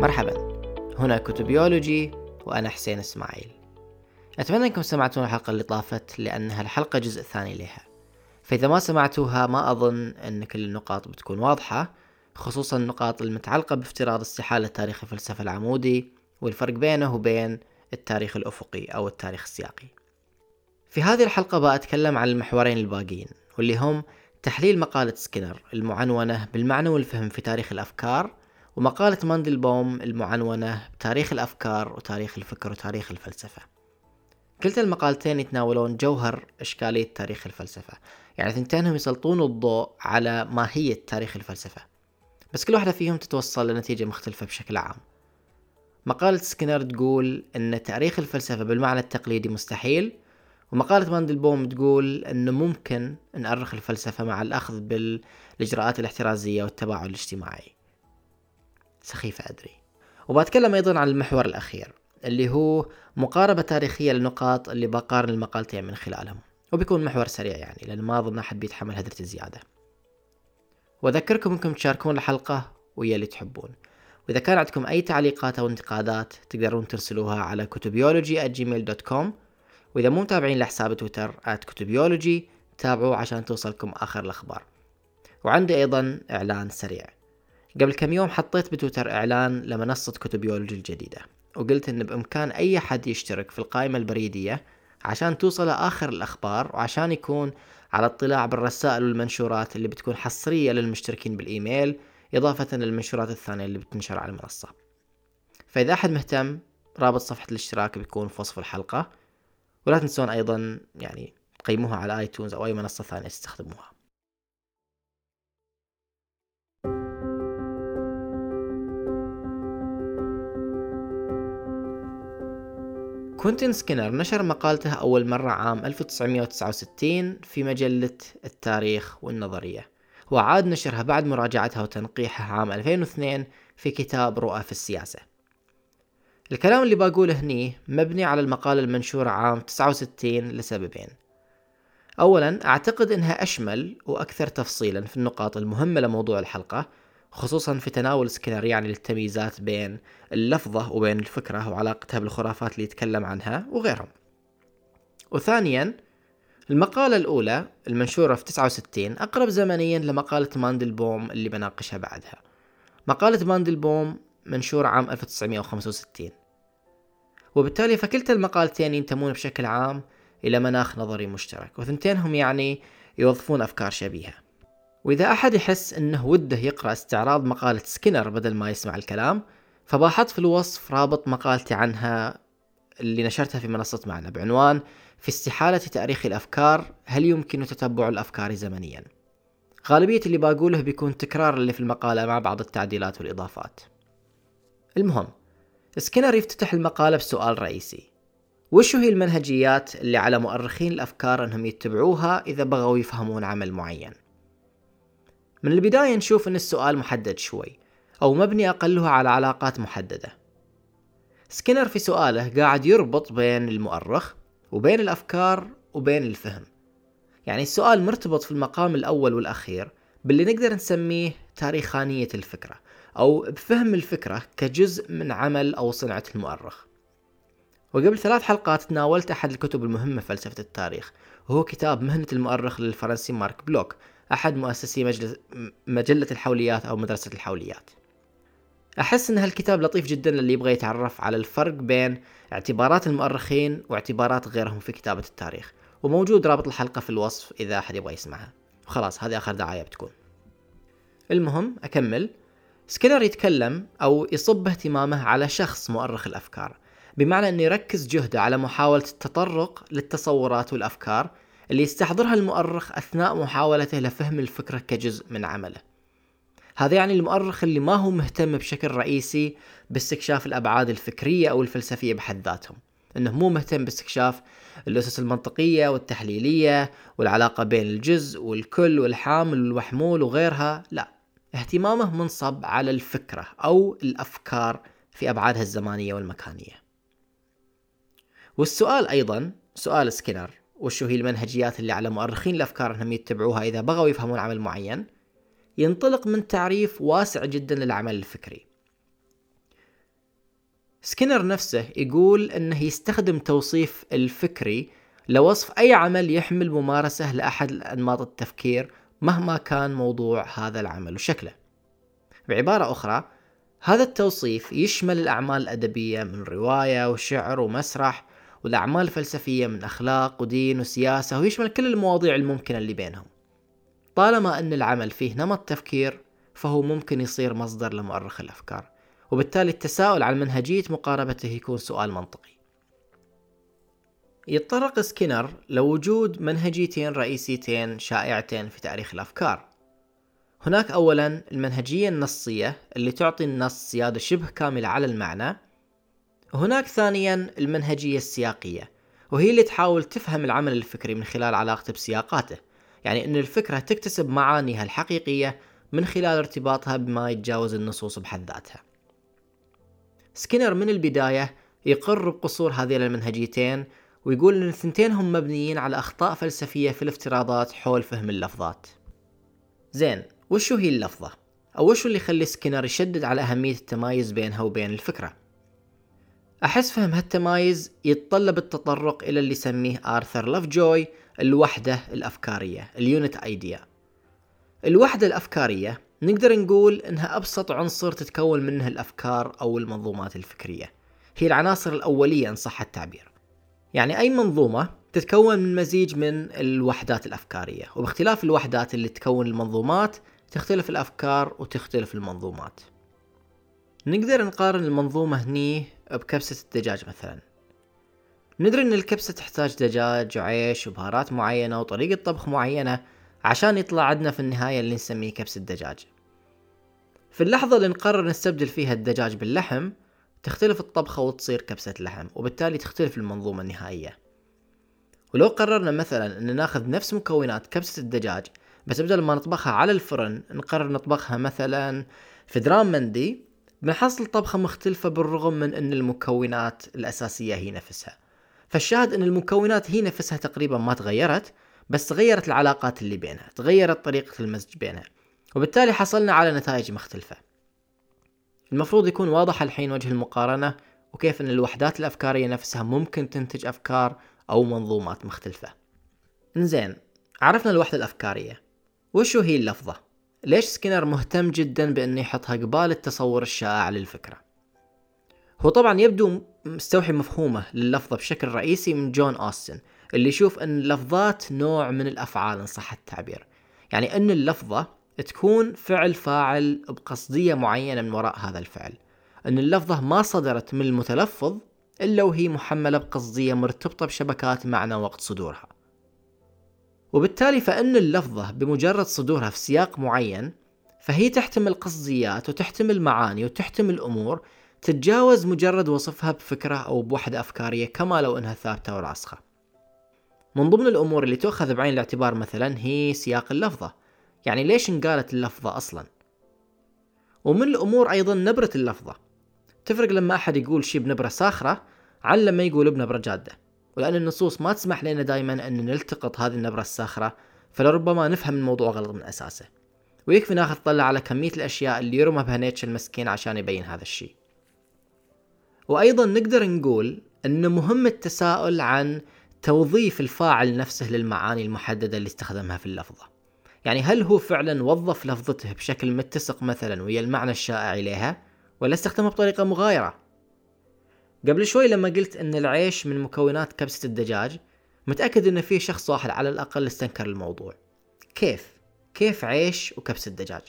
مرحبا. هنا كتبيولوجي وأنا حسين إسماعيل. أتمنى أنكم سمعتون الحلقة اللي طافت لأنها الحلقة جزء ثاني لها. فإذا ما سمعتوها ما أظن أن كل النقاط بتكون واضحة خصوصا النقاط المتعلقة بافتراض استحالة تاريخ الفلسفة العمودي والفرق بينه وبين التاريخ الأفقي أو التاريخ السياقي. في هذه الحلقة بأتكلم عن المحورين الباقيين واللي هم تحليل مقالة سكينر المعنونة بالمعنى والفهم في تاريخ الأفكار ومقالة ماندلبوم المعنونة بتاريخ الأفكار وتاريخ الفكر وتاريخ الفلسفة. كلتا المقالتين يتناولون جوهر إشكالية تاريخ الفلسفة. يعني ثنتينهم يسلطون الضوء على ماهية تاريخ الفلسفة. بس كل واحدة فيهم تتوصل لنتيجة مختلفة بشكل عام. مقالة سكينر تقول أن تاريخ الفلسفة بالمعنى التقليدي مستحيل ومقالة ماندلبوم تقول أنه ممكن نأرخ الفلسفة مع الأخذ بالإجراءات الاحترازية والتباعد الاجتماعي. سخيفة أدري. وبتكلم أيضا عن المحور الأخير اللي هو مقاربة تاريخية للنقاط اللي بقارن المقالتين من خلالهم. وبيكون محور سريع يعني لأن ما أظن أحد بيتحمل هدرة الزيادة. وأذكركم أنكم تشاركون الحلقة ويا اللي تحبون. وإذا كان عندكم أي تعليقات أو انتقادات تقدرون ترسلوها على كتبيولوجي gmail.com وإذا مو متابعين لحساب تويتر كتبيولوجي تابعوه عشان توصلكم آخر الأخبار. وعندي أيضا إعلان سريع. قبل كم يوم حطيت بتويتر إعلان لمنصة كتبيولوجي الجديدة وقلت إن بإمكان أي حد يشترك في القائمة البريدية عشان توصل آخر الأخبار وعشان يكون على اطلاع بالرسائل والمنشورات اللي بتكون حصرية للمشتركين بالإيميل إضافة للمنشورات الثانية اللي بتنشر على المنصة. فإذا أحد مهتم رابط صفحة الاشتراك بيكون في وصف الحلقة ولا تنسون أيضا يعني قيموها على iTunes أو أي منصة ثانية تستخدموها. كوينتين سكينر نشر مقالته أول مرة عام 1969 في مجلة التاريخ والنظرية. وعاد نشرها بعد مراجعتها وتنقيحها عام 2002 في كتاب رؤى في السياسة. الكلام اللي بقوله هني مبني على المقالة المنشورة عام 69 لسببين. أولا أعتقد أنها أشمل وأكثر تفصيلا في النقاط المهمة لموضوع الحلقة خصوصا في تناول سكينر يعني للتمييزات بين اللفظة وبين الفكرة وعلاقتها بالخرافات اللي يتكلم عنها وغيرهم. وثانيا المقالة الأولى المنشورة في 69 أقرب زمنيا لمقالة ماندلبوم اللي بناقشها بعدها. مقالة ماندلبوم منشورة عام 1965 وبالتالي فكلتا المقالتين ينتمون بشكل عام إلى مناخ نظري مشترك وثنتينهم يعني يوظفون أفكار شبيهة. وإذا أحد يحس أنه وده يقرأ استعراض مقالة سكينر بدل ما يسمع الكلام فبحط في الوصف رابط مقالتي عنها اللي نشرتها في منصة معنا بعنوان في استحالة تأريخ الأفكار هل يمكن تتبع الأفكار زمنيا؟ غالبية اللي بقوله بيكون تكرار اللي في المقالة مع بعض التعديلات والإضافات. المهم سكينر يفتتح المقالة بسؤال رئيسي. وشو هي المنهجيات اللي على مؤرخين الأفكار أنهم يتبعوها إذا بغوا يفهمون عمل معين؟ من البداية نشوف أن السؤال محدد شوي أو مبني أقله على علاقات محددة. سكينر في سؤاله قاعد يربط بين المؤرخ وبين الأفكار وبين الفهم. يعني السؤال مرتبط في المقام الأول والأخير باللي نقدر نسميه تاريخانية الفكرة أو بفهم الفكرة كجزء من عمل أو صنعة المؤرخ. وقبل ثلاث حلقات تناولت أحد الكتب المهمة في فلسفة التاريخ وهو كتاب مهنة المؤرخ للفرنسي مارك بلوك أحد مؤسسي مجلس مجلة الحوليات أو مدرسة الحوليات. أحس أن هالكتاب لطيف جدا للي يبغى يتعرف على الفرق بين اعتبارات المؤرخين واعتبارات غيرهم في كتابة التاريخ. وموجود رابط الحلقة في الوصف إذا أحد يبغى يسمعها. وخلاص هذه آخر دعاية بتكون. المهم أكمل. سكينر يتكلم أو يصب اهتمامه على شخص مؤرخ الأفكار بمعنى أنه يركز جهده على محاولة التطرق للتصورات والأفكار اللي يستحضرها المؤرخ أثناء محاولته لفهم الفكرة كجزء من عمله. هذا يعني المؤرخ اللي ما هو مهتم بشكل رئيسي باستكشاف الأبعاد الفكرية أو الفلسفية بحد ذاتهم. إنه مو مهتم باستكشاف الأسس المنطقية والتحليلية والعلاقة بين الجزء والكل والحامل والمحمول وغيرها لا. اهتمامه منصب على الفكرة أو الأفكار في أبعادها الزمانية والمكانية. والسؤال أيضا سؤال سكينر. وشو هي المنهجيات اللي على مؤرخين الأفكار انهم يتبعوها إذا بغوا يفهمون عمل معين؟ ينطلق من تعريف واسع جدا للعمل الفكري. سكينر نفسه يقول إنه يستخدم توصيف الفكري لوصف أي عمل يحمل ممارسة لأحد أنماط التفكير مهما كان موضوع هذا العمل وشكله. بعبارة أخرى هذا التوصيف يشمل الأعمال الأدبية من رواية وشعر ومسرح والأعمال الفلسفية من أخلاق ودين وسياسة ويشمل كل المواضيع الممكنة اللي بينهم. طالما أن العمل فيه نمط تفكير فهو ممكن يصير مصدر لمؤرخ الأفكار. وبالتالي التساؤل عن منهجية مقاربته يكون سؤال منطقي. يتطرق سكينر لوجود منهجيتين رئيسيتين شائعتين في تاريخ الأفكار. هناك أولا المنهجية النصية اللي تعطي النص سيادة شبه كاملة على المعنى وهناك ثانيا المنهجية السياقية وهي اللي تحاول تفهم العمل الفكري من خلال علاقته بسياقاته يعني أن الفكرة تكتسب معانيها الحقيقية من خلال ارتباطها بما يتجاوز النصوص بحد ذاتها سكينر من البداية يقر بقصور هذين المنهجيتين ويقول إن الثنتين هم مبنيين على أخطاء فلسفية في الافتراضات حول فهم اللفظات زين وشو هي اللفظة؟ أو وشو اللي يخلي سكينر يشدد على أهمية التمايز بينها وبين الفكرة؟ أحس فهم هالتمايز يتطلب التطرق إلى اللي يسميه آرثر لوف جوي الوحدة الأفكارية اليونت أيديا. الوحدة الأفكارية نقدر نقول إنها أبسط عنصر تتكون منه الأفكار أو المنظومات الفكرية. هي العناصر الأولية إن صح التعبير. يعني أي منظومة تتكون من مزيج من الوحدات الأفكارية وباختلاف الوحدات اللي تكون المنظومات تختلف الأفكار وتختلف المنظومات. نقدر نقارن المنظومة هني بكبسة الدجاج مثلا. ندري إن الكبسة تحتاج دجاج وعيش وبهارات معينة وطريقة طبخ معينة عشان يطلع عندنا في النهاية اللي نسميه كبس الدجاج. في اللحظة اللي نقرر نستبدل فيها الدجاج باللحم تختلف الطبخة وتصير كبسة لحم وبالتالي تختلف المنظومة النهائية. ولو قررنا مثلا إن ناخذ نفس مكونات كبسة الدجاج بس بدل ما نطبخها على الفرن نقرر نطبخها مثلا في درام مندي بنحصل طبخة مختلفة بالرغم من أن المكونات الأساسية هي نفسها. فالشاهد أن المكونات هي نفسها تقريبا ما تغيرت بس تغيرت العلاقات اللي بينها تغيرت طريقة المزج بينها وبالتالي حصلنا على نتائج مختلفة. المفروض يكون واضح الحين وجه المقارنة وكيف أن الوحدات الأفكارية نفسها ممكن تنتج أفكار أو منظومات مختلفة. إنزين عرفنا الوحدة الأفكارية. وشو هي اللفظة؟ ليش سكينر مهتم جدا بأن يحطها قبال التصور الشائع للفكرة؟ هو طبعا يبدو مستوحي مفهومه لللفظة بشكل رئيسي من جون أوستن اللي يشوف إن اللفظات نوع من الأفعال إن صح التعبير. يعني إن اللفظة تكون فعل فاعل بقصدية معينة من وراء هذا الفعل. إن اللفظة ما صدرت من المتلفظ إلا وهي محملة بقصدية مرتبطة بشبكات معنى وقت صدورها. وبالتالي فإن اللفظة بمجرد صدورها في سياق معين فهي تحتمل قصديات وتحتمل معاني وتحتمل امور تتجاوز مجرد وصفها بفكرة أو بوحدة أفكارية كما لو إنها ثابتة وراسخة. من ضمن الأمور اللي تؤخذ بعين الاعتبار مثلا هي سياق اللفظة يعني ليش انقالت اللفظة أصلا؟ ومن الأمور أيضا نبرة اللفظة. تفرق لما أحد يقول شي بنبرة ساخرة عن لما يقول بنبرة جادة. ولأن النصوص ما تسمح لنا دائما أن نلتقط هذه النبرة الساخرة فلربما نفهم الموضوع غلط من أساسه. ويكفي ناخذ طلع على كمية الأشياء اللي يرمى بها نيتش المسكين عشان يبين هذا الشيء. وأيضا نقدر نقول أن مهم التساؤل عن توظيف الفاعل نفسه للمعاني المحددة اللي استخدمها في اللفظة. يعني هل هو فعلا وظف لفظته بشكل متسق مثلا ويا المعنى الشائع إليها ولا استخدمها بطريقة مغايرة؟ قبل شوي لما قلت إن العيش من مكونات كبسة الدجاج متأكد إن في شخص واحد على الأقل استنكر الموضوع كيف؟ كيف عيش وكبسة دجاج؟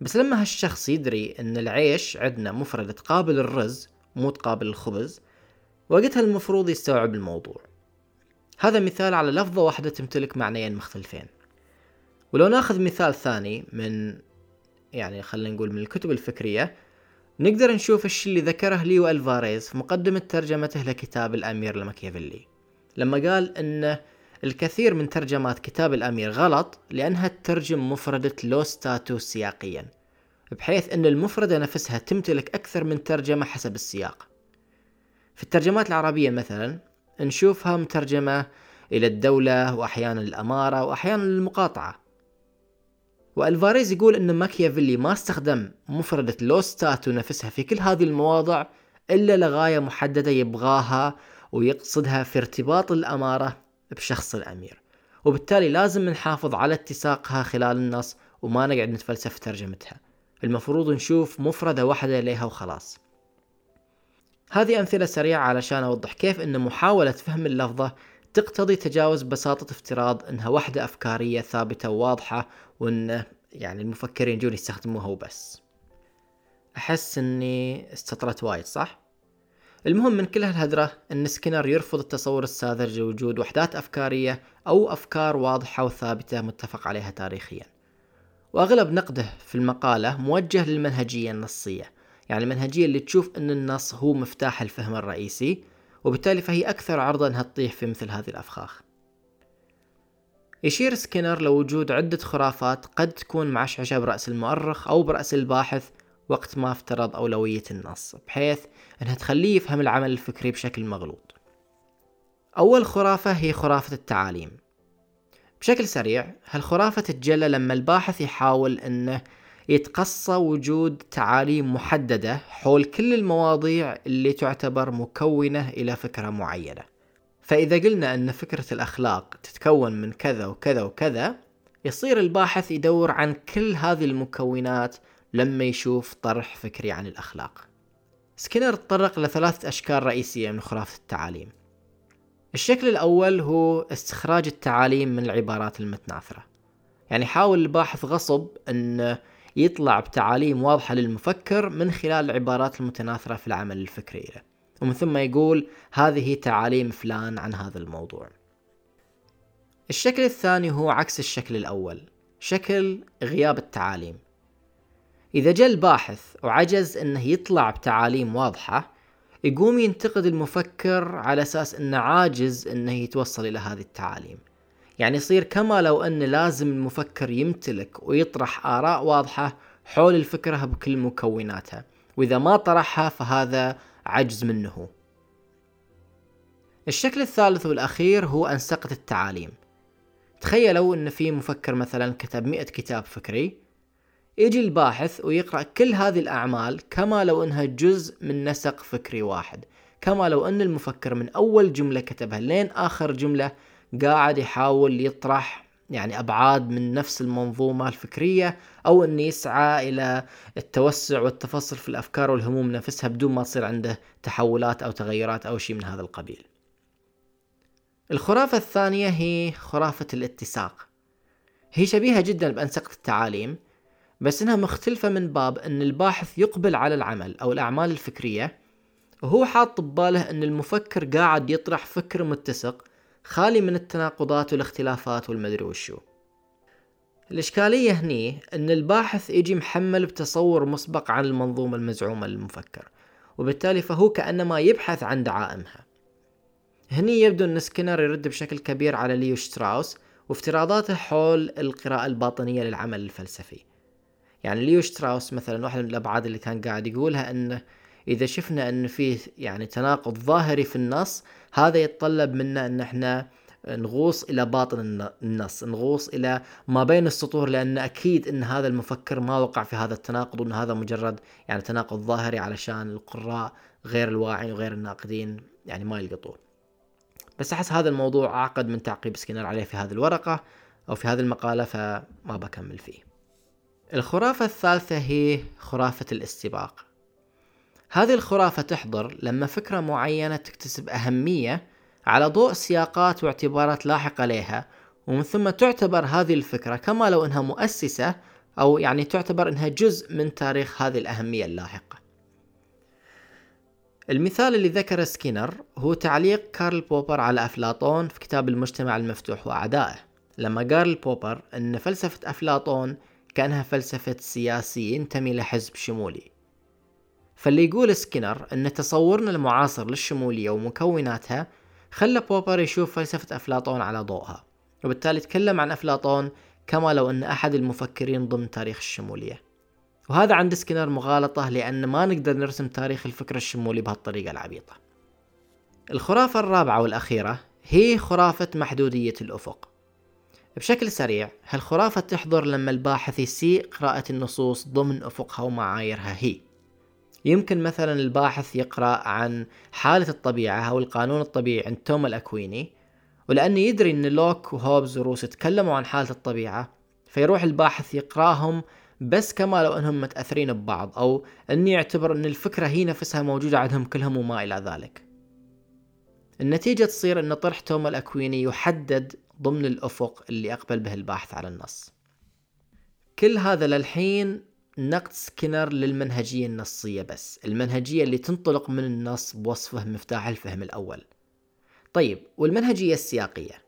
بس لما هالشخص يدري إن العيش عندنا مفردة تقابل الرز مو تقابل الخبز وقتها المفروض يستوعب الموضوع هذا مثال على لفظة واحدة تمتلك معنيين مختلفين ولو ناخذ مثال ثاني من يعني خلينا نقول من الكتب الفكرية نقدر نشوف الشي اللي ذكره ليو ألفاريز في مقدمة ترجمته لكتاب الأمير لماكيافيلي. لما قال أن الكثير من ترجمات كتاب الأمير غلط لأنها تترجم مفردة لو ستاتو سياقيا بحيث أن المفردة نفسها تمتلك أكثر من ترجمة حسب السياق. في الترجمات العربية مثلا نشوفها مترجمة إلى الدولة وأحيانا الأمارة وأحيانا المقاطعة والفاريز يقول أن ماكيافيلي ما استخدم مفردة لوستاتو نفسها في كل هذه المواضع إلا لغاية محددة يبغاها ويقصدها في ارتباط الأمارة بشخص الأمير. وبالتالي لازم نحافظ على اتساقها خلال النص وما نقعد نتفلسف في ترجمتها. المفروض نشوف مفردة واحدة لها وخلاص. هذه أمثلة سريعة علشان أوضح كيف أن محاولة فهم اللفظة تقتضي تجاوز بساطة افتراض أنها وحدة أفكارية ثابتة وواضحة وأن يعني المفكرين يجون يستخدموها وبس. أحس أني استطرت وايد صح؟ المهم من كل هالهدرة أن سكينر يرفض التصور الساذج لوجود وحدات أفكارية أو أفكار واضحة وثابتة متفق عليها تاريخيا. وأغلب نقده في المقالة موجه للمنهجية النصية يعني المنهجية اللي تشوف أن النص هو مفتاح الفهم الرئيسي وبالتالي فهي أكثر عرضة أنها تطيح في مثل هذه الأفخاخ. يشير سكينر لوجود عدة خرافات قد تكون معشعشة برأس المؤرخ أو برأس الباحث وقت ما افترض أولوية النص بحيث أنها تخليه يفهم العمل الفكري بشكل مغلوط. أول خرافة هي خرافة التعاليم. بشكل سريع هالخرافة تتجلى لما الباحث يحاول أنه يتقصى وجود تعاليم محددة حول كل المواضيع اللي تعتبر مكونة إلى فكرة معينة. فإذا قلنا أن فكرة الأخلاق تتكون من كذا وكذا وكذا يصير الباحث يدور عن كل هذه المكونات لما يشوف طرح فكري عن الأخلاق. سكينر تطرق لثلاثة أشكال رئيسية من خرافة التعاليم. الشكل الأول هو استخراج التعاليم من العبارات المتناثرة. يعني حاول الباحث غصب أن يطلع بتعاليم واضحة للمفكر من خلال العبارات المتناثرة في العمل الفكري له. ومن ثم يقول هذه تعاليم فلان عن هذا الموضوع. الشكل الثاني هو عكس الشكل الأول شكل غياب التعاليم. إذا جاء الباحث وعجز أنه يطلع بتعاليم واضحة يقوم ينتقد المفكر على أساس أنه عاجز أنه يتوصل إلى هذه التعاليم. يعني يصير كما لو أن لازم المفكر يمتلك ويطرح آراء واضحة حول الفكرة بكل مكوناتها. وإذا ما طرحها فهذا عجز منه. الشكل الثالث والأخير هو أنسقة التعاليم. تخيلوا أن في مفكر مثلا كتب مئة كتاب فكري يجي الباحث ويقرأ كل هذه الأعمال كما لو أنها جزء من نسق فكري واحد كما لو أن المفكر من أول جملة كتبها لين آخر جملة قاعد يحاول يطرح يعني أبعاد من نفس المنظومة الفكرية أو إنه يسعى إلى التوسع والتفصل في الأفكار والهموم نفسها بدون ما تصير عنده تحولات أو تغيرات أو شيء من هذا القبيل. الخرافة الثانية هي خرافة الاتساق. هي شبيهة جدا بأنسقة التعاليم بس إنها مختلفة من باب إن الباحث يقبل على العمل أو الأعمال الفكرية وهو حاط بباله إن المفكر قاعد يطرح فكر متسق خالي من التناقضات والاختلافات والمدري وشو. الإشكالية هني أن الباحث يجي محمل بتصور مسبق عن المنظومة المزعومة للمفكر وبالتالي فهو كأنما يبحث عن دعائمها. هني يبدو أن سكينر يرد بشكل كبير على ليو شتراوس وافتراضاته حول القراءة الباطنية للعمل الفلسفي. يعني ليو شتراوس مثلا واحد من الأبعاد اللي كان قاعد يقولها أنه إذا شفنا أن فيه يعني تناقض ظاهري في النص هذا يتطلب منا أن إحنا نغوص إلى باطن النص نغوص إلى ما بين السطور لأن أكيد إن هذا المفكر ما وقع في هذا التناقض وإن هذا مجرد يعني تناقض ظاهري علشان القراء غير الواعين وغير الناقدين يعني ما يلقطوه بس أحس هذا الموضوع أعقد من تعقيب سكينر عليه في هذه الورقة أو في هذه المقالة فما بكمل فيه. الخرافة الثالثة هي خرافة الاستباق. هذه الخرافة تحضر لما فكرة معينة تكتسب أهمية على ضوء سياقات واعتبارات لاحقة لها ومن ثم تعتبر هذه الفكرة كما لو إنها مؤسسة أو يعني تعتبر إنها جزء من تاريخ هذه الأهمية اللاحقة. المثال اللي ذكره سكينر هو تعليق كارل بوبر على أفلاطون في كتاب المجتمع المفتوح وأعدائه لما قال بوبر أن فلسفة أفلاطون كأنها فلسفة سياسي ينتمي لحزب شمولي فاللي يقول سكينر إن تصورنا المعاصر للشمولية ومكوناتها خلى بوبر يشوف فلسفة أفلاطون على ضوءها وبالتالي تكلم عن أفلاطون كما لو إن أحد المفكرين ضمن تاريخ الشمولية. وهذا عند سكينر مغالطة لأن ما نقدر نرسم تاريخ الفكر الشمولي بهالطريقة العبيطة. الخرافة الرابعة والأخيرة هي خرافة محدودية الأفق. بشكل سريع هالخرافة تحضر لما الباحث يسيء قراءة النصوص ضمن أفقها ومعاييرها هي. يمكن مثلا الباحث يقرأ عن حالة الطبيعة أو القانون الطبيعي عند توما الأكويني ولأنه يدري أن لوك وهوبز وروس تكلموا عن حالة الطبيعة فيروح الباحث يقراهم بس كما لو إنهم متأثرين ببعض أو اني يعتبر إن الفكرة هي نفسها موجودة عندهم كلهم وما إلى ذلك. النتيجة تصير إن طرح توما الاكويني يحدد ضمن الأفق اللي أقبل به الباحث على النص. كل هذا للحين نقد سكينر للمنهجية النصية بس. المنهجية اللي تنطلق من النص بوصفه مفتاح الفهم الأول. طيب والمنهجية السياقية؟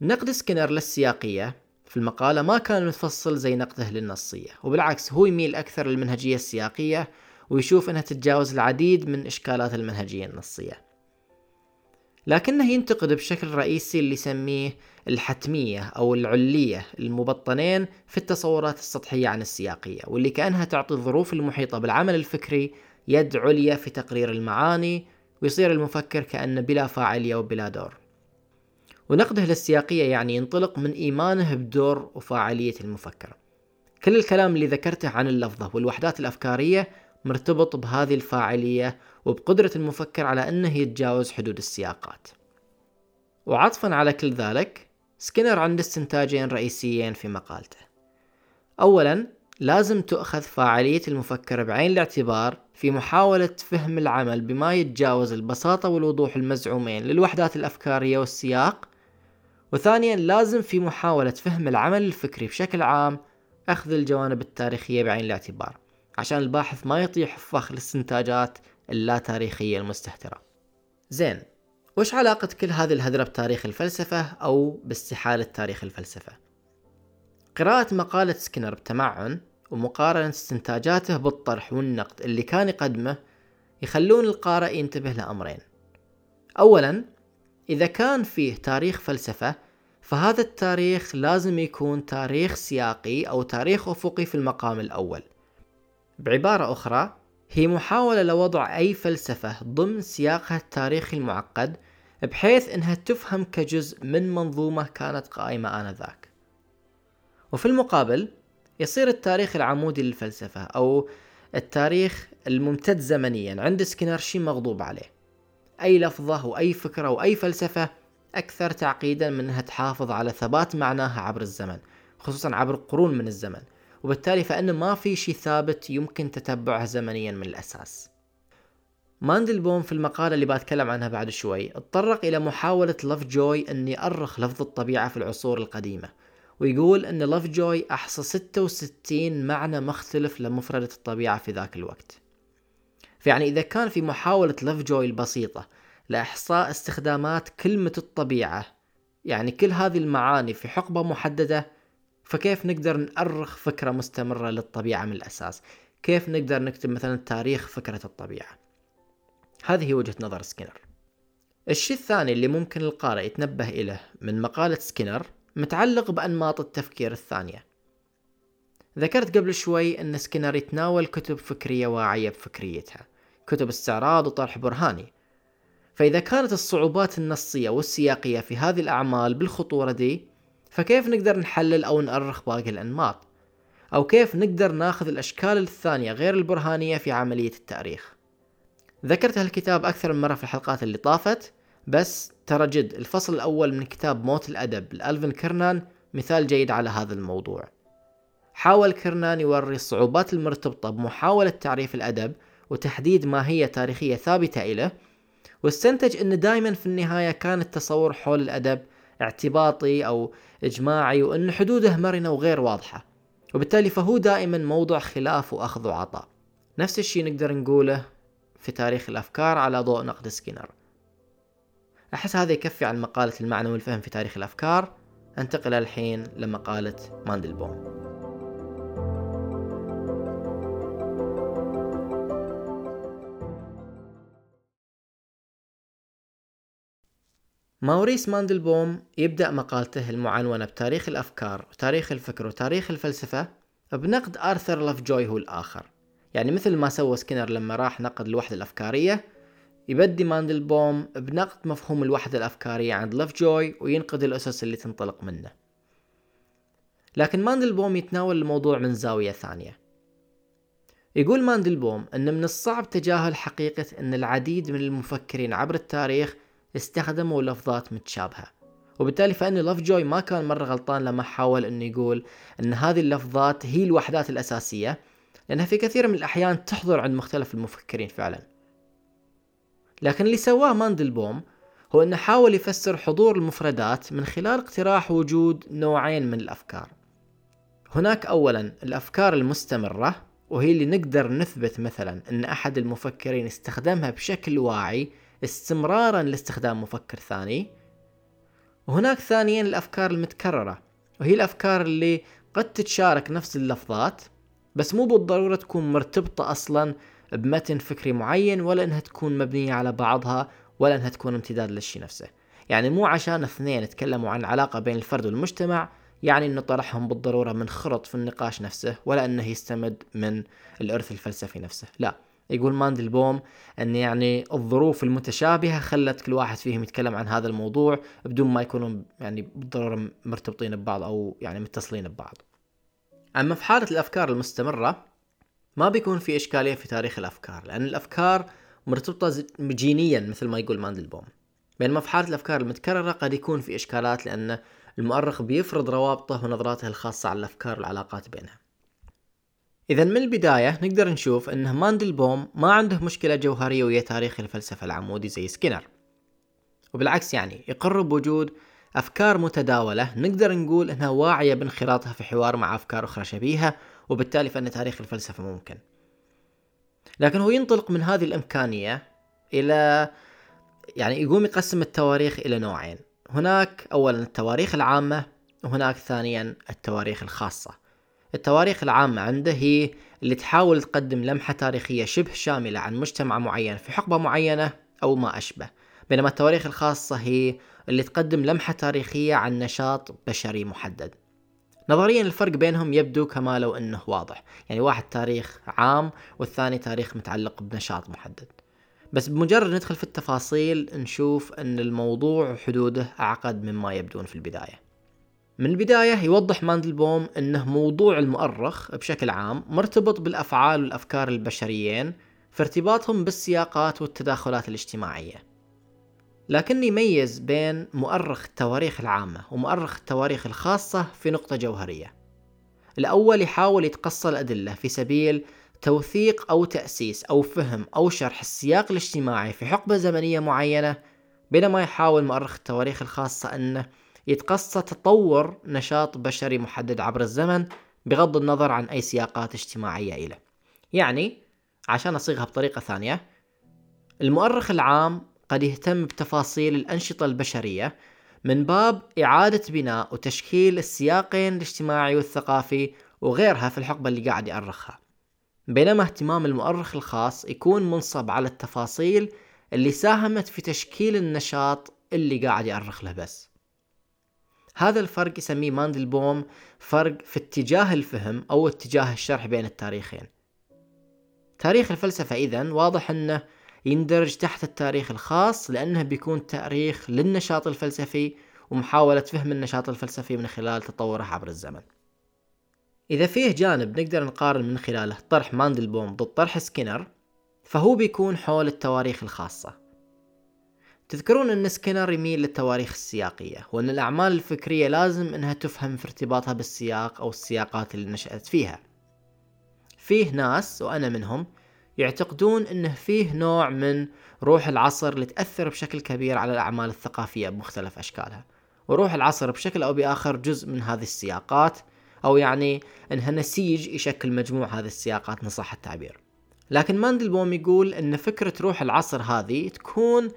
نقد سكينر للسياقية في المقالة ما كان متفصل زي نقده للنصية وبالعكس هو يميل أكثر للمنهجية السياقية ويشوف أنها تتجاوز العديد من إشكالات المنهجية النصية. لكنه ينتقد بشكل رئيسي اللي يسميه الحتمية أو العلية المبطنين في التصورات السطحية عن السياقية واللي كأنها تعطي الظروف المحيطة بالعمل الفكري يد عليا في تقرير المعاني ويصير المفكر كأنه بلا فاعلية وبلا دور. ونقده للسياقية يعني ينطلق من إيمانه بدور وفاعلية المفكر. كل الكلام اللي ذكرته عن اللفظة والوحدات الأفكارية مرتبط بهذه الفاعلية وبقدرة المفكر على أنه يتجاوز حدود السياقات. وعطفا على كل ذلك سكينر عنده استنتاجين رئيسيين في مقالته. أولا لازم تؤخذ فاعلية المفكر بعين الاعتبار في محاولة فهم العمل بما يتجاوز البساطة والوضوح المزعومين للوحدات الأفكارية والسياق. وثانيا لازم في محاولة فهم العمل الفكري بشكل عام أخذ الجوانب التاريخية بعين الاعتبار. عشان الباحث ما يطيح في فخ الاستنتاجات اللا تاريخية المستهترة. زين وش علاقة كل هذه الهدرة بتاريخ الفلسفة أو باستحالة تاريخ الفلسفة؟ قراءة مقالة سكينر بتمعن ومقارنة استنتاجاته بالطرح والنقد اللي كان يقدمه يخلون القارئ ينتبه لأمرين. أولا إذا كان فيه تاريخ فلسفة فهذا التاريخ لازم يكون تاريخ سياقي أو تاريخ أفقي في المقام الأول. بعبارة أخرى هي محاولة لوضع أي فلسفة ضمن سياقها التاريخي المعقد بحيث إنها تفهم كجزء من منظومة كانت قائمة آنذاك. وفي المقابل يصير التاريخ العمودي للفلسفة أو التاريخ الممتد زمنيا عند سكينر شي مغضوب عليه. أي لفظة وأي فكرة وأي فلسفة أكثر تعقيدا من أنها تحافظ على ثبات معناها عبر الزمن خصوصا عبر قرون من الزمن وبالتالي فإن ما في شيء ثابت يمكن تتبعه زمنيا من الأساس. ماندلبوم في المقالة اللي بتكلم عنها بعد شوي اتطرق إلى محاولة لف جوي أن يأرخ لفظ الطبيعة في العصور القديمة ويقول أن لف جوي أحصى 66 معنى مختلف لمفردة الطبيعة في ذاك الوقت. فيعني إذا كان في محاولة لف جوي البسيطة لإحصاء استخدامات كلمة الطبيعة يعني كل هذه المعاني في حقبة محددة فكيف نقدر نأرخ فكرة مستمرة للطبيعة من الأساس؟ كيف نقدر نكتب مثلا تاريخ فكرة الطبيعة؟ هذه وجهة نظر سكينر. الشيء الثاني اللي ممكن القارئ يتنبه إليه من مقالة سكينر متعلق بأنماط التفكير الثانية. ذكرت قبل شوي أن سكينر يتناول كتب فكرية واعية بفكريتها كتب استعراض وطرح برهاني. فإذا كانت الصعوبات النصية والسياقية في هذه الأعمال بالخطورة دي فكيف نقدر نحلل أو نأرخ باقي الأنماط؟ أو كيف نقدر ناخذ الأشكال الثانية غير البرهانية في عملية التأريخ؟ ذكرت هالكتاب أكثر من مرة في الحلقات اللي طافت بس ترى جد الفصل الأول من كتاب موت الأدب لألفن كرنان مثال جيد على هذا الموضوع. حاول كرنان يوري الصعوبات المرتبطة بمحاولة تعريف الأدب وتحديد ماهية تاريخية ثابتة إليه واستنتج أن دائما في النهاية كان التصور حول الأدب اعتباطي أو إجماعي وأن حدوده مرنة وغير واضحة. وبالتالي فهو دائما موضوع خلاف وأخذ وعطاء. نفس الشيء نقدر نقوله في تاريخ الأفكار على ضوء نقد سكينر. أحس هذا يكفي عن مقالة المعنى والفهم في تاريخ الأفكار. أنتقل الحين لمقالة ماندلبوم ماوريس ماندلبوم يبدأ مقالته المعنونة بتاريخ الأفكار وتاريخ الفكر وتاريخ الفلسفة بنقد آرثر لوفجوي هو الآخر. يعني مثل ما سوى سكينر لما راح نقد الوحدة الأفكارية يبدي ماندلبوم بنقد مفهوم الوحدة الأفكارية عند لوفجوي وينقد الأسس اللي تنطلق منه. لكن ماندلبوم يتناول الموضوع من زاوية ثانية. يقول ماندلبوم أن من الصعب تجاهل حقيقة أن العديد من المفكرين عبر التاريخ استخدموا لفظات متشابهة. وبالتالي فإن لوفجوي ما كان مرة غلطان لما حاول أنه يقول أن هذه اللفظات هي الوحدات الأساسية لأنها في كثير من الأحيان تحضر عند مختلف المفكرين فعلا. لكن اللي سواه ماندلبوم هو أنه حاول يفسر حضور المفردات من خلال اقتراح وجود نوعين من الأفكار. هناك أولا الأفكار المستمرة وهي اللي نقدر نثبت مثلا أن أحد المفكرين استخدمها بشكل واعي استمرارا لاستخدام مفكر ثاني. وهناك ثانيا الأفكار المتكررة وهي الأفكار اللي قد تتشارك نفس اللفظات بس مو بالضرورة تكون مرتبطة أصلا بمتن فكري معين ولا إنها تكون مبنية على بعضها ولا إنها تكون امتداد للشيء نفسه. يعني مو عشان اثنين تكلموا عن علاقة بين الفرد والمجتمع يعني إنه طرحهم بالضرورة من خرط في النقاش نفسه ولا إنه يستمد من الإرث الفلسفي نفسه. لا. يقول ماندلبوم أن يعني الظروف المتشابهة خلت كل واحد فيهم يتكلم عن هذا الموضوع بدون ما يكونوا يعني بالضرورة مرتبطين ببعض أو يعني متصلين ببعض. أما في حالة الأفكار المستمرة ما بيكون في إشكالية في تاريخ الأفكار لأن الأفكار مرتبطة جينيا مثل ما يقول ماندلبوم بينما في حالة الأفكار المتكررة قد يكون في إشكالات لأن المؤرخ بيفرض روابطه ونظراته الخاصة على الأفكار والعلاقات بينها إذا من البداية نقدر نشوف أنه ماندلبوم ما عنده مشكلة جوهرية ويا تاريخ الفلسفة العمودي زي سكينر. وبالعكس يعني يقر بوجود أفكار متداولة نقدر نقول أنها واعية بانخراطها في حوار مع أفكار أخرى شبيهة وبالتالي فإن تاريخ الفلسفة ممكن. لكن هو ينطلق من هذه الإمكانية إلى يعني يقوم يقسم التواريخ إلى نوعين. هناك أولا التواريخ العامة وهناك ثانيا التواريخ الخاصة. التواريخ العامة عنده هي اللي تحاول تقدم لمحة تاريخية شبه شاملة عن مجتمع معين في حقبة معينة أو ما أشبه. بينما التواريخ الخاصة هي اللي تقدم لمحة تاريخية عن نشاط بشري محدد. نظريا الفرق بينهم يبدو كما لو إنه واضح. يعني واحد تاريخ عام والثاني تاريخ متعلق بنشاط محدد. بس بمجرد ندخل في التفاصيل نشوف إن الموضوع وحدوده أعقد مما يبدون في البداية. من البداية يوضح ماندلبوم أنه موضوع المؤرخ بشكل عام مرتبط بالأفعال والأفكار البشريين في ارتباطهم بالسياقات والتداخلات الاجتماعية. لكن يميز بين مؤرخ التواريخ العامة ومؤرخ التواريخ الخاصة في نقطة جوهرية. الأول يحاول يتقصى الأدلة في سبيل توثيق أو تأسيس أو فهم أو شرح السياق الاجتماعي في حقبة زمنية معينة بينما يحاول مؤرخ التواريخ الخاصة أنه يتقصى تطور نشاط بشري محدد عبر الزمن بغض النظر عن أي سياقات اجتماعية إله. يعني عشان أصيغها بطريقة ثانية المؤرخ العام قد يهتم بتفاصيل الأنشطة البشرية من باب إعادة بناء وتشكيل السياقين الاجتماعي والثقافي وغيرها في الحقبة اللي قاعد يأرخها. بينما اهتمام المؤرخ الخاص يكون منصب على التفاصيل اللي ساهمت في تشكيل النشاط اللي قاعد يأرخ له بس. هذا الفرق يسميه ماندلبوم فرق في اتجاه الفهم أو اتجاه الشرح بين التاريخين. تاريخ الفلسفة إذا واضح أنه يندرج تحت التاريخ الخاص لأنه بيكون تاريخ للنشاط الفلسفي ومحاولة فهم النشاط الفلسفي من خلال تطوره عبر الزمن. إذا فيه جانب نقدر نقارن من خلاله طرح ماندلبوم ضد طرح سكينر فهو بيكون حول التواريخ الخاصة. تذكرون أن سكينر يميل للتواريخ السياقية وأن الأعمال الفكرية لازم أنها تفهم في ارتباطها بالسياق أو السياقات اللي نشأت فيها. فيه ناس وأنا منهم يعتقدون أنه فيه نوع من روح العصر اللي تأثر بشكل كبير على الأعمال الثقافية بمختلف أشكالها. وروح العصر بشكل أو بآخر جزء من هذه السياقات أو يعني انها نسيج يشكل مجموع هذه السياقات ان صح التعبير. لكن ماندلبوم يقول أن فكرة روح العصر هذه تكون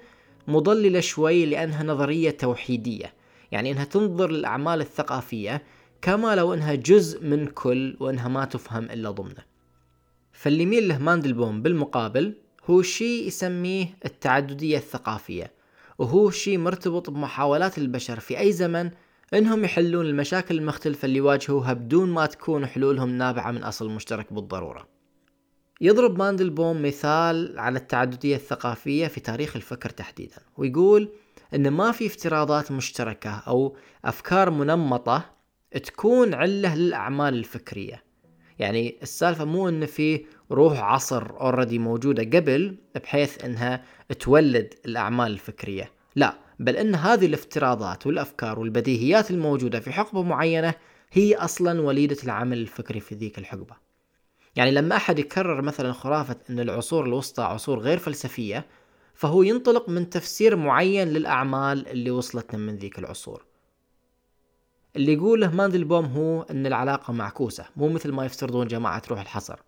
مضللة شوي لأنها نظرية توحيدية يعني أنها تنظر للأعمال الثقافية كما لو أنها جزء من كل وأنها ما تفهم إلا ضمنه فاللي يميل له ماندلبوم بالمقابل هو شيء يسميه التعددية الثقافية وهو شيء مرتبط بمحاولات البشر في أي زمن إنهم يحلون المشاكل المختلفة اللي يواجهوها بدون ما تكون حلولهم نابعة من أصل مشترك بالضرورة. يضرب ماندلبوم مثال على التعددية الثقافية في تاريخ الفكر تحديدا ويقول إن ما في افتراضات مشتركة أو أفكار منمطة تكون علة للأعمال الفكرية. يعني السالفة مو إن في روح عصر already موجودة قبل بحيث إنها تولد الأعمال الفكرية. لا بل إن هذه الافتراضات والأفكار والبديهيات الموجودة في حقبة معينة هي أصلا وليدة العمل الفكري في ذيك الحقبة. يعني لما أحد يكرر مثلا خرافة إن العصور الوسطى عصور غير فلسفية فهو ينطلق من تفسير معين للأعمال اللي وصلتنا من ذيك العصور. اللي يقوله ماندلبوم هو إن العلاقة معكوسة مو مثل ما يفترضون جماعة روح الحصر.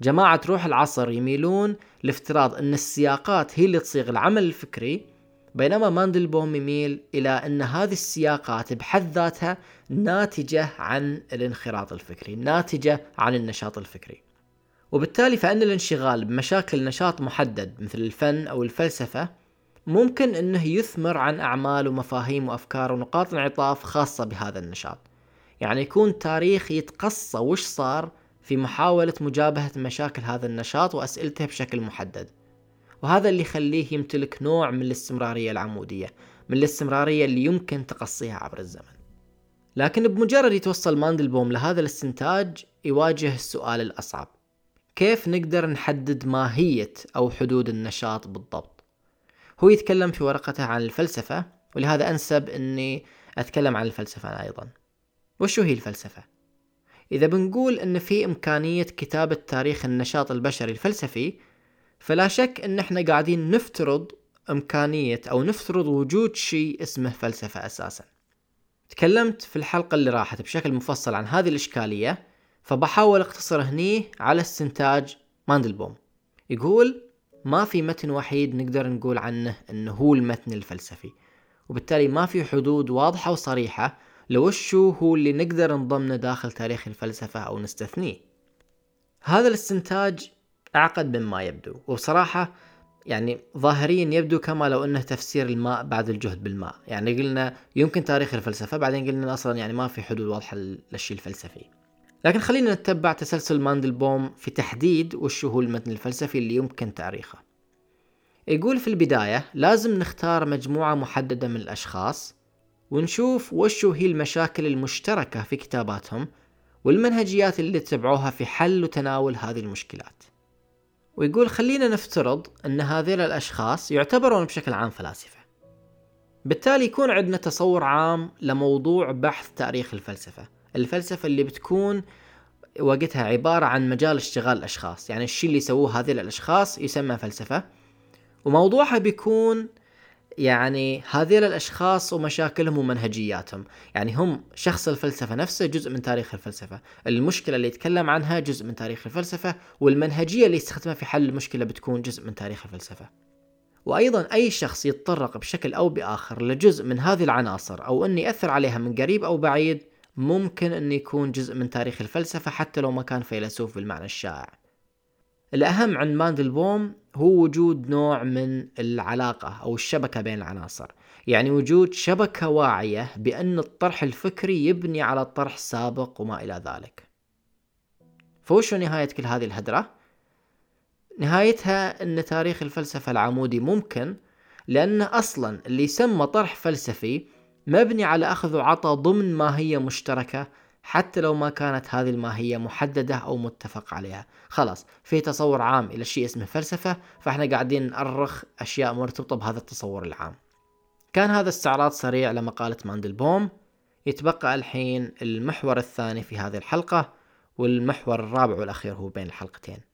جماعة روح العصر يميلون لافتراض إن السياقات هي اللي تصيغ العمل الفكري بينما ماندلبوم يميل إلى أن هذه السياقات بحد ذاتها ناتجة عن الانخراط الفكري ناتجة عن النشاط الفكري. وبالتالي فإن الانشغال بمشاكل نشاط محدد مثل الفن أو الفلسفة ممكن أنه يثمر عن أعمال ومفاهيم وأفكار ونقاط انعطاف خاصة بهذا النشاط. يعني يكون تاريخ يتقصى وش صار في محاولة مجابهة مشاكل هذا النشاط وأسئلته بشكل محدد. وهذا اللي يخليه يمتلك نوع من الاستمرارية العمودية من الاستمرارية اللي يمكن تقصيها عبر الزمن. لكن بمجرد يتوصل ماندلبوم لهذا الاستنتاج يواجه السؤال الأصعب. كيف نقدر نحدد ماهية أو حدود النشاط بالضبط؟ هو يتكلم في ورقته عن الفلسفة ولهذا أنسب أني أتكلم عن الفلسفة أنا أيضا. وشو هي الفلسفة؟ إذا بنقول أن في إمكانية كتابة تاريخ النشاط البشري الفلسفي فلا شك أن إحنا قاعدين نفترض إمكانية أو نفترض وجود شيء اسمه فلسفة أساسا. تكلمت في الحلقة اللي راحت بشكل مفصل عن هذه الإشكالية فبحاول أختصر هني على استنتاج ماندلبوم. يقول ما في متن وحيد نقدر نقول عنه إنه هو المتن الفلسفي وبالتالي ما في حدود واضحة وصريحة لوشو هو اللي نقدر نضمنه داخل تاريخ الفلسفة أو نستثنيه. هذا الاستنتاج أعقد مما يبدو. وبصراحة يعني ظاهريا يبدو كما لو إنه تفسير الماء بعد الجهد بالماء. يعني قلنا يمكن تاريخ الفلسفة بعدين قلنا أصلا يعني ما في حدود واضحة للشيء الفلسفي. لكن خلينا نتبع تسلسل ماندلبوم في تحديد وش هو المتن الفلسفي اللي يمكن تعريخه. يقول في البداية لازم نختار مجموعة محددة من الأشخاص ونشوف وشو هي المشاكل المشتركة في كتاباتهم والمنهجيات اللي اتبعوها في حل وتناول هذه المشكلات. ويقول خلينا نفترض أن هذيل الأشخاص يعتبرون بشكل عام فلاسفة. بالتالي يكون عندنا تصور عام لموضوع بحث تاريخ الفلسفة. الفلسفة اللي بتكون وقتها عبارة عن مجال اشتغال الأشخاص. يعني الشيء اللي يسووه هذيل الأشخاص يسمى فلسفة. وموضوعها بيكون يعني هذيل الأشخاص ومشاكلهم ومنهجياتهم. يعني هم شخص الفلسفة نفسه جزء من تاريخ الفلسفة. المشكلة اللي يتكلم عنها جزء من تاريخ الفلسفة والمنهجية اللي يستخدمها في حل المشكلة بتكون جزء من تاريخ الفلسفة. وأيضا أي شخص يتطرق بشكل أو بآخر لجزء من هذه العناصر أو انه يأثر عليها من قريب أو بعيد ممكن انه يكون جزء من تاريخ الفلسفة حتى لو ما كان فيلسوف بالمعنى الشائع. الأهم عند ماندلبوم هو وجود نوع من العلاقة أو الشبكة بين العناصر يعني وجود شبكة واعية بأن الطرح الفكري يبني على الطرح السابق وما إلى ذلك فوشو نهاية كل هذه الهدرة؟ نهايتها أن تاريخ الفلسفة العمودي ممكن لأن أصلا اللي يسمى طرح فلسفي مبني على أخذ وعطى ضمن ماهية مشتركة حتى لو ما كانت هذه الماهية محددة أو متفق عليها. خلاص في تصور عام إلى شيء اسمه فلسفة فإحنا قاعدين نأرخ أشياء مرتبطة بهذا التصور العام. كان هذا استعراض سريع لمقالة ماندلبوم. يتبقى الحين المحور الثاني في هذه الحلقة والمحور الرابع والأخير هو بين الحلقتين.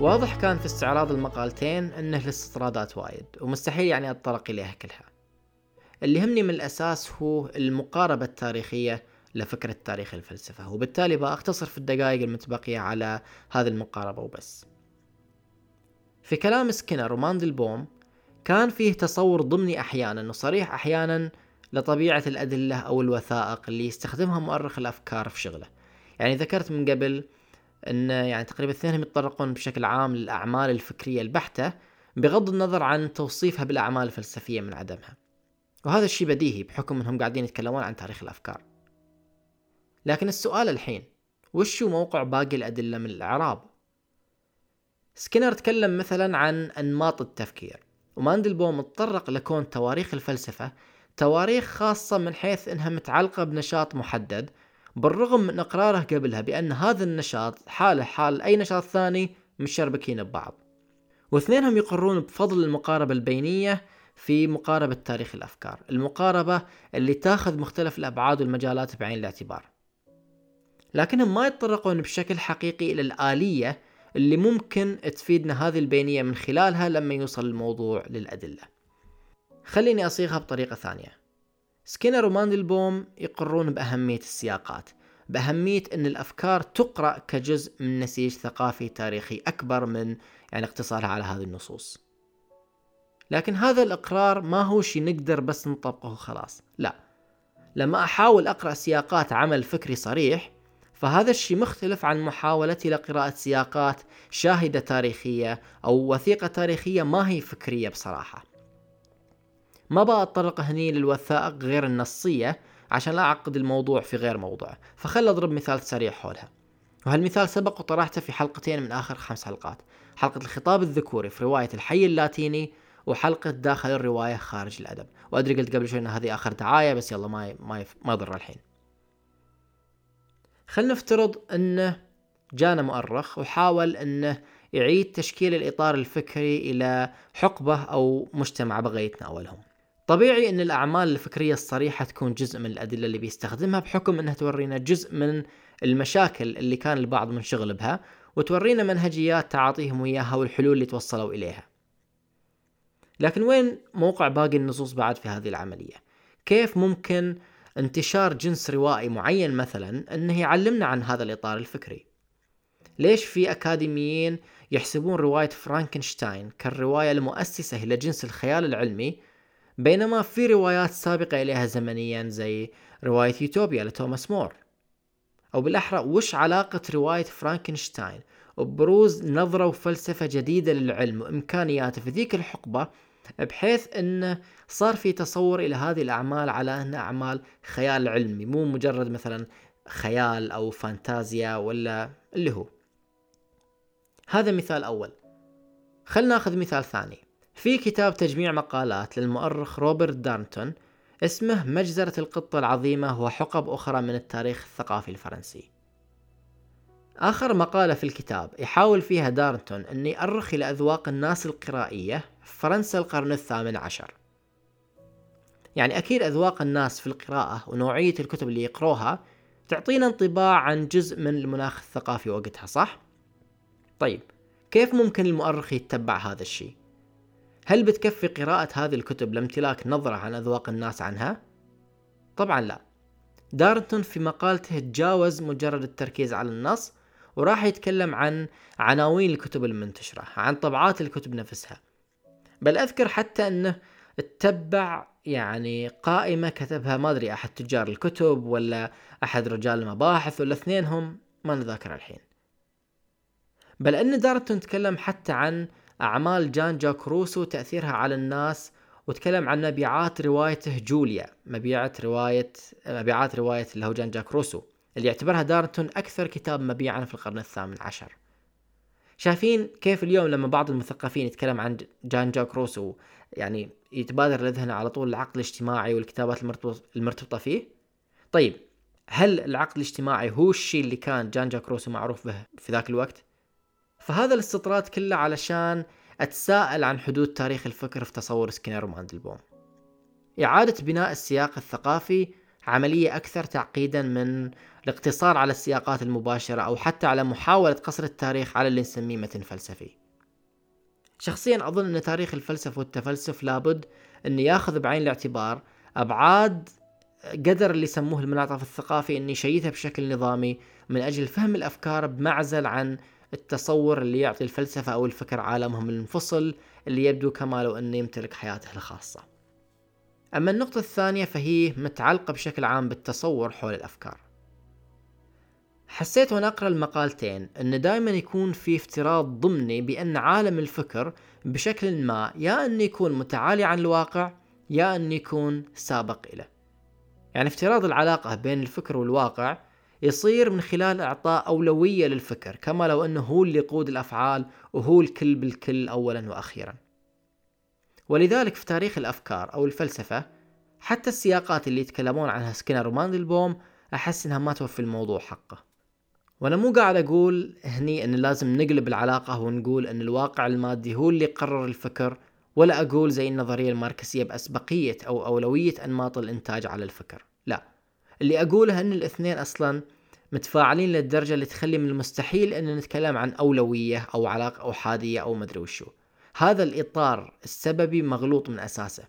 واضح كان في استعراض المقالتين إنه الاستطرادات وايد ومستحيل يعني أتطرق إليها كلها. اللي يهمني من الأساس هو المقاربة التاريخية لفكرة تاريخ الفلسفة وبالتالي بأختصر في الدقائق المتبقية على هذه المقاربة وبس. في كلام سكينر وماندلبوم كان فيه تصور ضمني أحيانا وصريح أحيانا لطبيعة الأدلة أو الوثائق اللي يستخدمها مؤرخ الأفكار في شغله. يعني ذكرت من قبل إن يعني تقريبا الاثنين يتطرقون بشكل عام للأعمال الفكرية البحتة بغض النظر عن توصيفها بالأعمال الفلسفية من عدمها. وهذا الشيء بديهي بحكم إنهم قاعدين يتكلمون عن تاريخ الأفكار. لكن السؤال الحين وش هو موقع باقي الأدلة من الأعراب؟ سكينر تكلم مثلا عن أنماط التفكير وماندلبوم تطرق لكون تواريخ الفلسفة تواريخ خاصة من حيث أنها متعلقة بنشاط محدد بالرغم من إقراره قبلها بأن هذا النشاط حاله حال أي نشاط ثاني مشربكين ببعض. واثنينهم يقرون بفضل المقاربة البينية في مقاربة تاريخ الأفكار المقاربة اللي تاخذ مختلف الأبعاد والمجالات بعين الاعتبار. لكنهم ما يتطرقون بشكل حقيقي إلى الآلية اللي ممكن تفيدنا هذه البينية من خلالها لما يوصل الموضوع للأدلة. خليني أصيغها بطريقة ثانية. سكينر وماندلبوم يقرون بأهمية السياقات بأهمية أن الأفكار تقرأ كجزء من نسيج ثقافي تاريخي أكبر من يعني اقتصارها على هذه النصوص. لكن هذا الإقرار ما هو شيء نقدر بس نطبقه خلاص لا. لما أحاول أقرأ سياقات عمل فكري صريح فهذا الشيء مختلف عن محاولتي لقراءة سياقات شاهدة تاريخية أو وثيقة تاريخية ما هي فكرية بصراحة. ما بقى أتطرق هني للوثائق غير النصية عشان لا أعقد الموضوع في غير موضوعه فخل أضرب مثال سريع حولها. وهالمثال سبق وطرحته في حلقتين من آخر خمس حلقات. حلقة الخطاب الذكوري في رواية الحي اللاتيني وحلقة داخل الرواية خارج الأدب. وأدري قلت قبل شوي أن هذه آخر دعاية بس يلا ما ما ما يضر الحين. خلنا نفترض أنه جانا مؤرخ وحاول أنه يعيد تشكيل الإطار الفكري إلى حقبة أو مجتمع بغى يتناولهم طبيعي أن الأعمال الفكرية الصريحة تكون جزء من الأدلة اللي بيستخدمها بحكم أنها تورينا جزء من المشاكل اللي كان البعض منشغل بها وتورينا منهجيات تعاطيهم وياها والحلول اللي توصلوا إليها. لكن وين موقع باقي النصوص بعد في هذه العملية؟ كيف ممكن انتشار جنس روائي معين مثلا إنه يعلمنا عن هذا الإطار الفكري؟ ليش في أكاديميين يحسبون رواية فرانكنشتاين كالرواية المؤسسة إلى جنس الخيال العلمي بينما في روايات سابقة إليها زمنيا زي رواية يوتوبيا لتوماس مور. أو بالأحرى وش علاقة رواية فرانكنشتاين وبروز نظرة وفلسفة جديدة للعلم وإمكانياته في ذيك الحقبة بحيث انه صار في تصور إلى هذه الأعمال على أنها أعمال خيال علمي مو مجرد مثلا خيال أو فانتازيا ولا اللي هو. هذا مثال أول. خلنا ناخذ مثال ثاني. في كتاب تجميع مقالات للمؤرخ روبرت دارنتون اسمه مجزرة القطة العظيمة وحقب أخرى من التاريخ الثقافي الفرنسي آخر مقالة في الكتاب يحاول فيها دارنتون أن يأرخ إلى أذواق الناس القرائية في فرنسا القرن الثامن عشر يعني أكيد أذواق الناس في القراءة ونوعية الكتب اللي يقروها تعطينا انطباع عن جزء من المناخ الثقافي وقتها صح؟ طيب كيف ممكن المؤرخ يتبع هذا الشيء؟ هل بتكفي قراءة هذه الكتب لامتلاك نظرة عن أذواق الناس عنها؟ طبعا لا. دارنتون في مقالته تجاوز مجرد التركيز على النص وراح يتكلم عن عناوين الكتب المنتشرة عن طبعات الكتب نفسها. بل أذكر حتى أنه اتبع يعني قائمة كتبها ما أدري أحد تجار الكتب ولا أحد رجال المباحث ولا اثنينهم ما نذاكر الحين. بل أن دارتون تكلم حتى عن أعمال جان جاك روسو وتأثيرها على الناس وتكلم عن مبيعات روايته جوليا مبيعات رواية مبيعات رواية اللي هو جان جاك روسو اللي يعتبرها دارتون أكثر كتاب مبيعا في القرن الثامن عشر. شايفين كيف اليوم لما بعض المثقفين يتكلم عن جان جاك روسو يعني يتبادر لذهنه على طول العقد الاجتماعي والكتابات المرتبطة فيه؟ طيب هل العقد الاجتماعي هو الشيء اللي كان جان جاك روسو معروف به في ذاك الوقت؟ فهذا الاستطراد كله علشان أتساءل عن حدود تاريخ الفكر في تصور سكينر وماندلبوم إعادة بناء السياق الثقافي عملية أكثر تعقيدا من الاقتصار على السياقات المباشرة أو حتى على محاولة قصر التاريخ على اللي نسميه متن فلسفي. شخصيا أظن أن تاريخ الفلسفة والتفلسف لابد أن ياخذ بعين الاعتبار أبعاد قدر اللي يسموه المنعطف الثقافي أن يشيدها بشكل نظامي من أجل فهم الأفكار بمعزل عن التصور اللي يعطي الفلسفة أو الفكر عالمهم المنفصل اللي يبدو كما لو أنه يمتلك حياته الخاصة. أما النقطة الثانية فهي متعلقة بشكل عام بالتصور حول الأفكار. حسيت وأنا أقرأ المقالتين إن دائما يكون في افتراض ضمني بأن عالم الفكر بشكل ما يا إنه يكون متعالي عن الواقع يا إنه يكون سابق له يعني افتراض العلاقة بين الفكر والواقع يصير من خلال إعطاء أولوية للفكر كما لو أنه هو اللي يقود الأفعال وهو الكل بالكل أولا وأخيرا. ولذلك في تاريخ الأفكار أو الفلسفة حتى السياقات اللي يتكلمون عنها سكينر وماندلبوم أحس إنها ما توفي الموضوع حقه. وأنا مو قاعد أقول هني إن لازم نقلب العلاقة ونقول إن الواقع المادي هو اللي يقرر الفكر ولا أقول زي النظرية الماركسية بأسبقية أو أولوية أنماط الإنتاج على الفكر. اللي اقوله إن الاثنين أصلا متفاعلين للدرجة اللي تخلي من المستحيل إن نتكلم عن أولوية أو علاقة احادية أو مدري وشو. هذا الإطار السببي مغلوط من أساسه.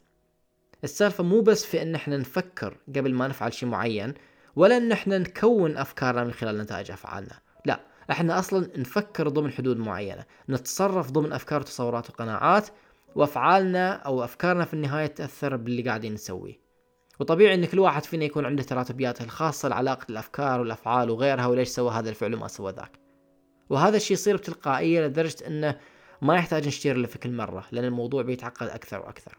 السالفة مو بس في إن إحنا نفكر قبل ما نفعل شيء معين ولا إن إحنا نكون أفكارنا من خلال نتائج أفعالنا. لا إحنا أصلا نفكر ضمن حدود معينة. نتصرف ضمن أفكار وتصورات وقناعات وأفعالنا أو أفكارنا في النهاية تأثر باللي قاعدين نسويه. وطبيعي إن كل واحد فينا يكون عنده تراتبياته الخاصة لعلاقة الأفكار والأفعال وغيرها وليش سوى هذا الفعل وما سوى ذاك. وهذا الشيء يصير بتلقائية لدرجة إنه ما يحتاج نشتري له في كل مرة لأن الموضوع بيتعقد أكثر وأكثر.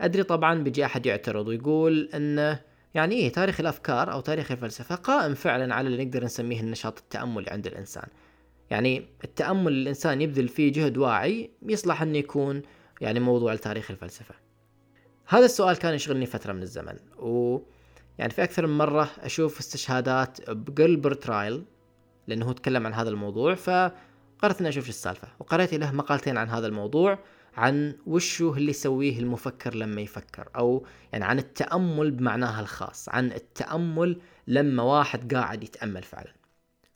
أدري طبعا بيجي أحد يعترض ويقول إنه يعني إيه تاريخ الأفكار أو تاريخ الفلسفة قائم فعلا على اللي نقدر نسميه النشاط التأملي عند الإنسان. يعني التأمل الإنسان يبذل فيه جهد واعي يصلح إنه يكون يعني موضوع لتاريخ الفلسفة. هذا السؤال كان يشغلني فترة من الزمن و يعني في أكثر من مرة أشوف استشهادات بجلبرت رايل لأنه هو تكلم عن هذا الموضوع فقررت إني أشوف شو السالفة وقريت له مقالتين عن هذا الموضوع عن وشو اللي يسويه المفكر لما يفكر أو يعني عن التأمل بمعناها الخاص عن التأمل لما واحد قاعد يتأمل فعلا.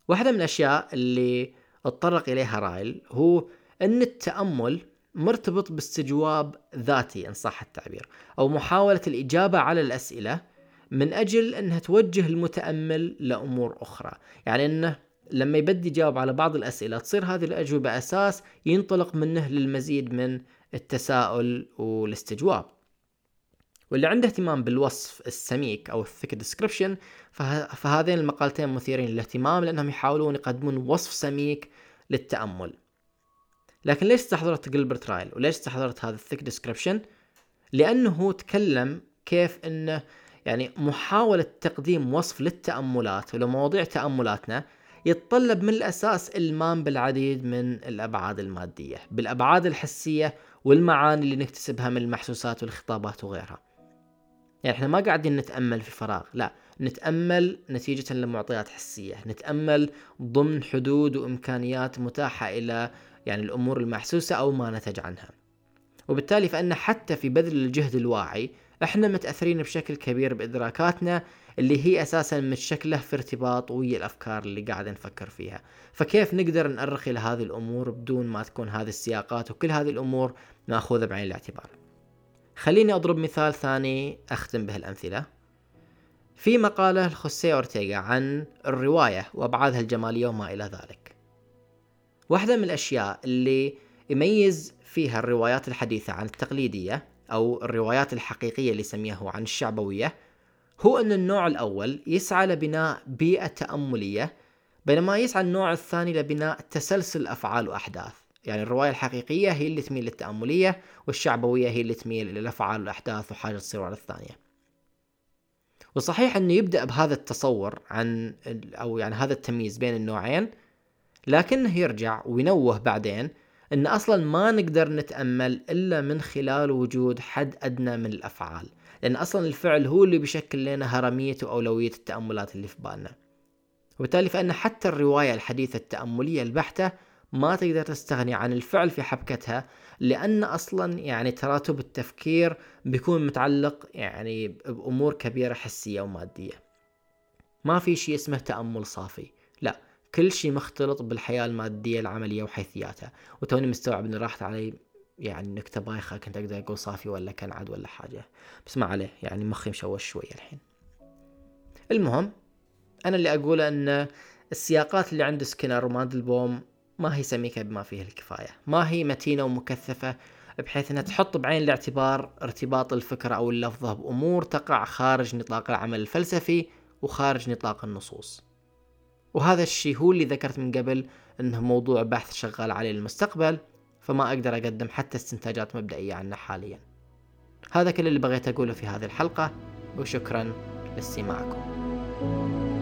واحدة من الأشياء اللي اتطرق إليها رايل هو إن التأمل مرتبط باستجواب ذاتي إن صح التعبير أو محاولة الإجابة على الأسئلة من أجل أنها توجه المتأمل لأمور أخرى. يعني إنه لما يبدي يجاوب على بعض الأسئلة تصير هذه الأجوبة أساس ينطلق منه للمزيد من التساؤل والاستجواب. واللي عنده اهتمام بالوصف السميك أو ال thick description فهذين المقالتين مثيرين للاهتمام لأنهم يحاولون يقدمون وصف سميك للتأمل. لكن ليش استحضرت جلبرت رايل وليش استحضرت هذا ال thick description لأنه تكلم كيف إنه يعني محاولة تقديم وصف للتأملات ولمواضيع تأملاتنا يتطلب من الأساس إلمام بالعديد من الأبعاد المادية بالأبعاد الحسية والمعاني اللي نكتسبها من المحسوسات والخطابات وغيرها. يعني إحنا ما قاعدين نتأمل في فراغ لا نتأمل نتيجة لمعطيات حسية نتأمل ضمن حدود وإمكانيات متاحة إلى يعني الأمور المحسوسة أو ما نتج عنها. وبالتالي فإن حتى في بذل الجهد الواعي إحنا متأثرين بشكل كبير بإدراكاتنا اللي هي أساسا متشكلة في ارتباط ويا الأفكار اللي قاعد نفكر فيها. فكيف نقدر نأرخ إلى هذه الأمور بدون ما تكون هذه السياقات وكل هذه الأمور مأخوذة بعين الاعتبار؟ خليني أضرب مثال ثاني أختم به الأمثلة. في مقالة لخوسيه أورتيغا عن الرواية وأبعادها الجمالية وما إلى ذلك. واحدة من الأشياء اللي يميز فيها الروايات الحديثة عن التقليدية أو الروايات الحقيقية اللي يسميها عن الشعبوية هو أن النوع الأول يسعى لبناء بيئة تأملية بينما يسعى النوع الثاني لبناء تسلسل أفعال وأحداث. يعني الرواية الحقيقية هي اللي تميل للتأملية والشعبوية هي اللي تميل للأفعال والأحداث وحاجة تصير على الثانية. وصحيح أنه يبدأ بهذا التصور عن أو يعني هذا التمييز بين النوعين لكنه يرجع وينوه بعدين أن أصلا ما نقدر نتأمل إلا من خلال وجود حد أدنى من الأفعال لأن أصلا الفعل هو اللي بيشكل لنا هرمية وأولوية التأملات اللي في بالنا. وبالتالي فإن حتى الرواية الحديثة التأملية البحتة ما تقدر تستغني عن الفعل في حبكتها لأن أصلا يعني تراتب التفكير بيكون متعلق يعني بأمور كبيرة حسية ومادية. ما في شيء اسمه تأمل صافي. كل شيء مختلط بالحياة المادية العملية وحيثياتها. وتوني مستوعب ان راحت علي يعني نكتة بايخة كنت أقدر أقول صافي ولا كنعد ولا حاجة. بس ما عليه يعني مخي مشوش شوية الحين. المهم أنا اللي أقوله أن السياقات اللي عند سكينر وماندلبوم ما هي سميكة بما فيه الكفاية. ما هي متينة ومكثفة بحيث أنها تحط بعين الاعتبار ارتباط الفكرة أو اللفظة بأمور تقع خارج نطاق العمل الفلسفي وخارج نطاق النصوص. وهذا الشيء هو اللي ذكرت من قبل إنه موضوع بحث شغال عليه المستقبل فما أقدر أقدم حتى استنتاجات مبدئية عنه حاليا. هذا كل اللي بغيت أقوله في هذه الحلقة وشكرا لاستماعكم.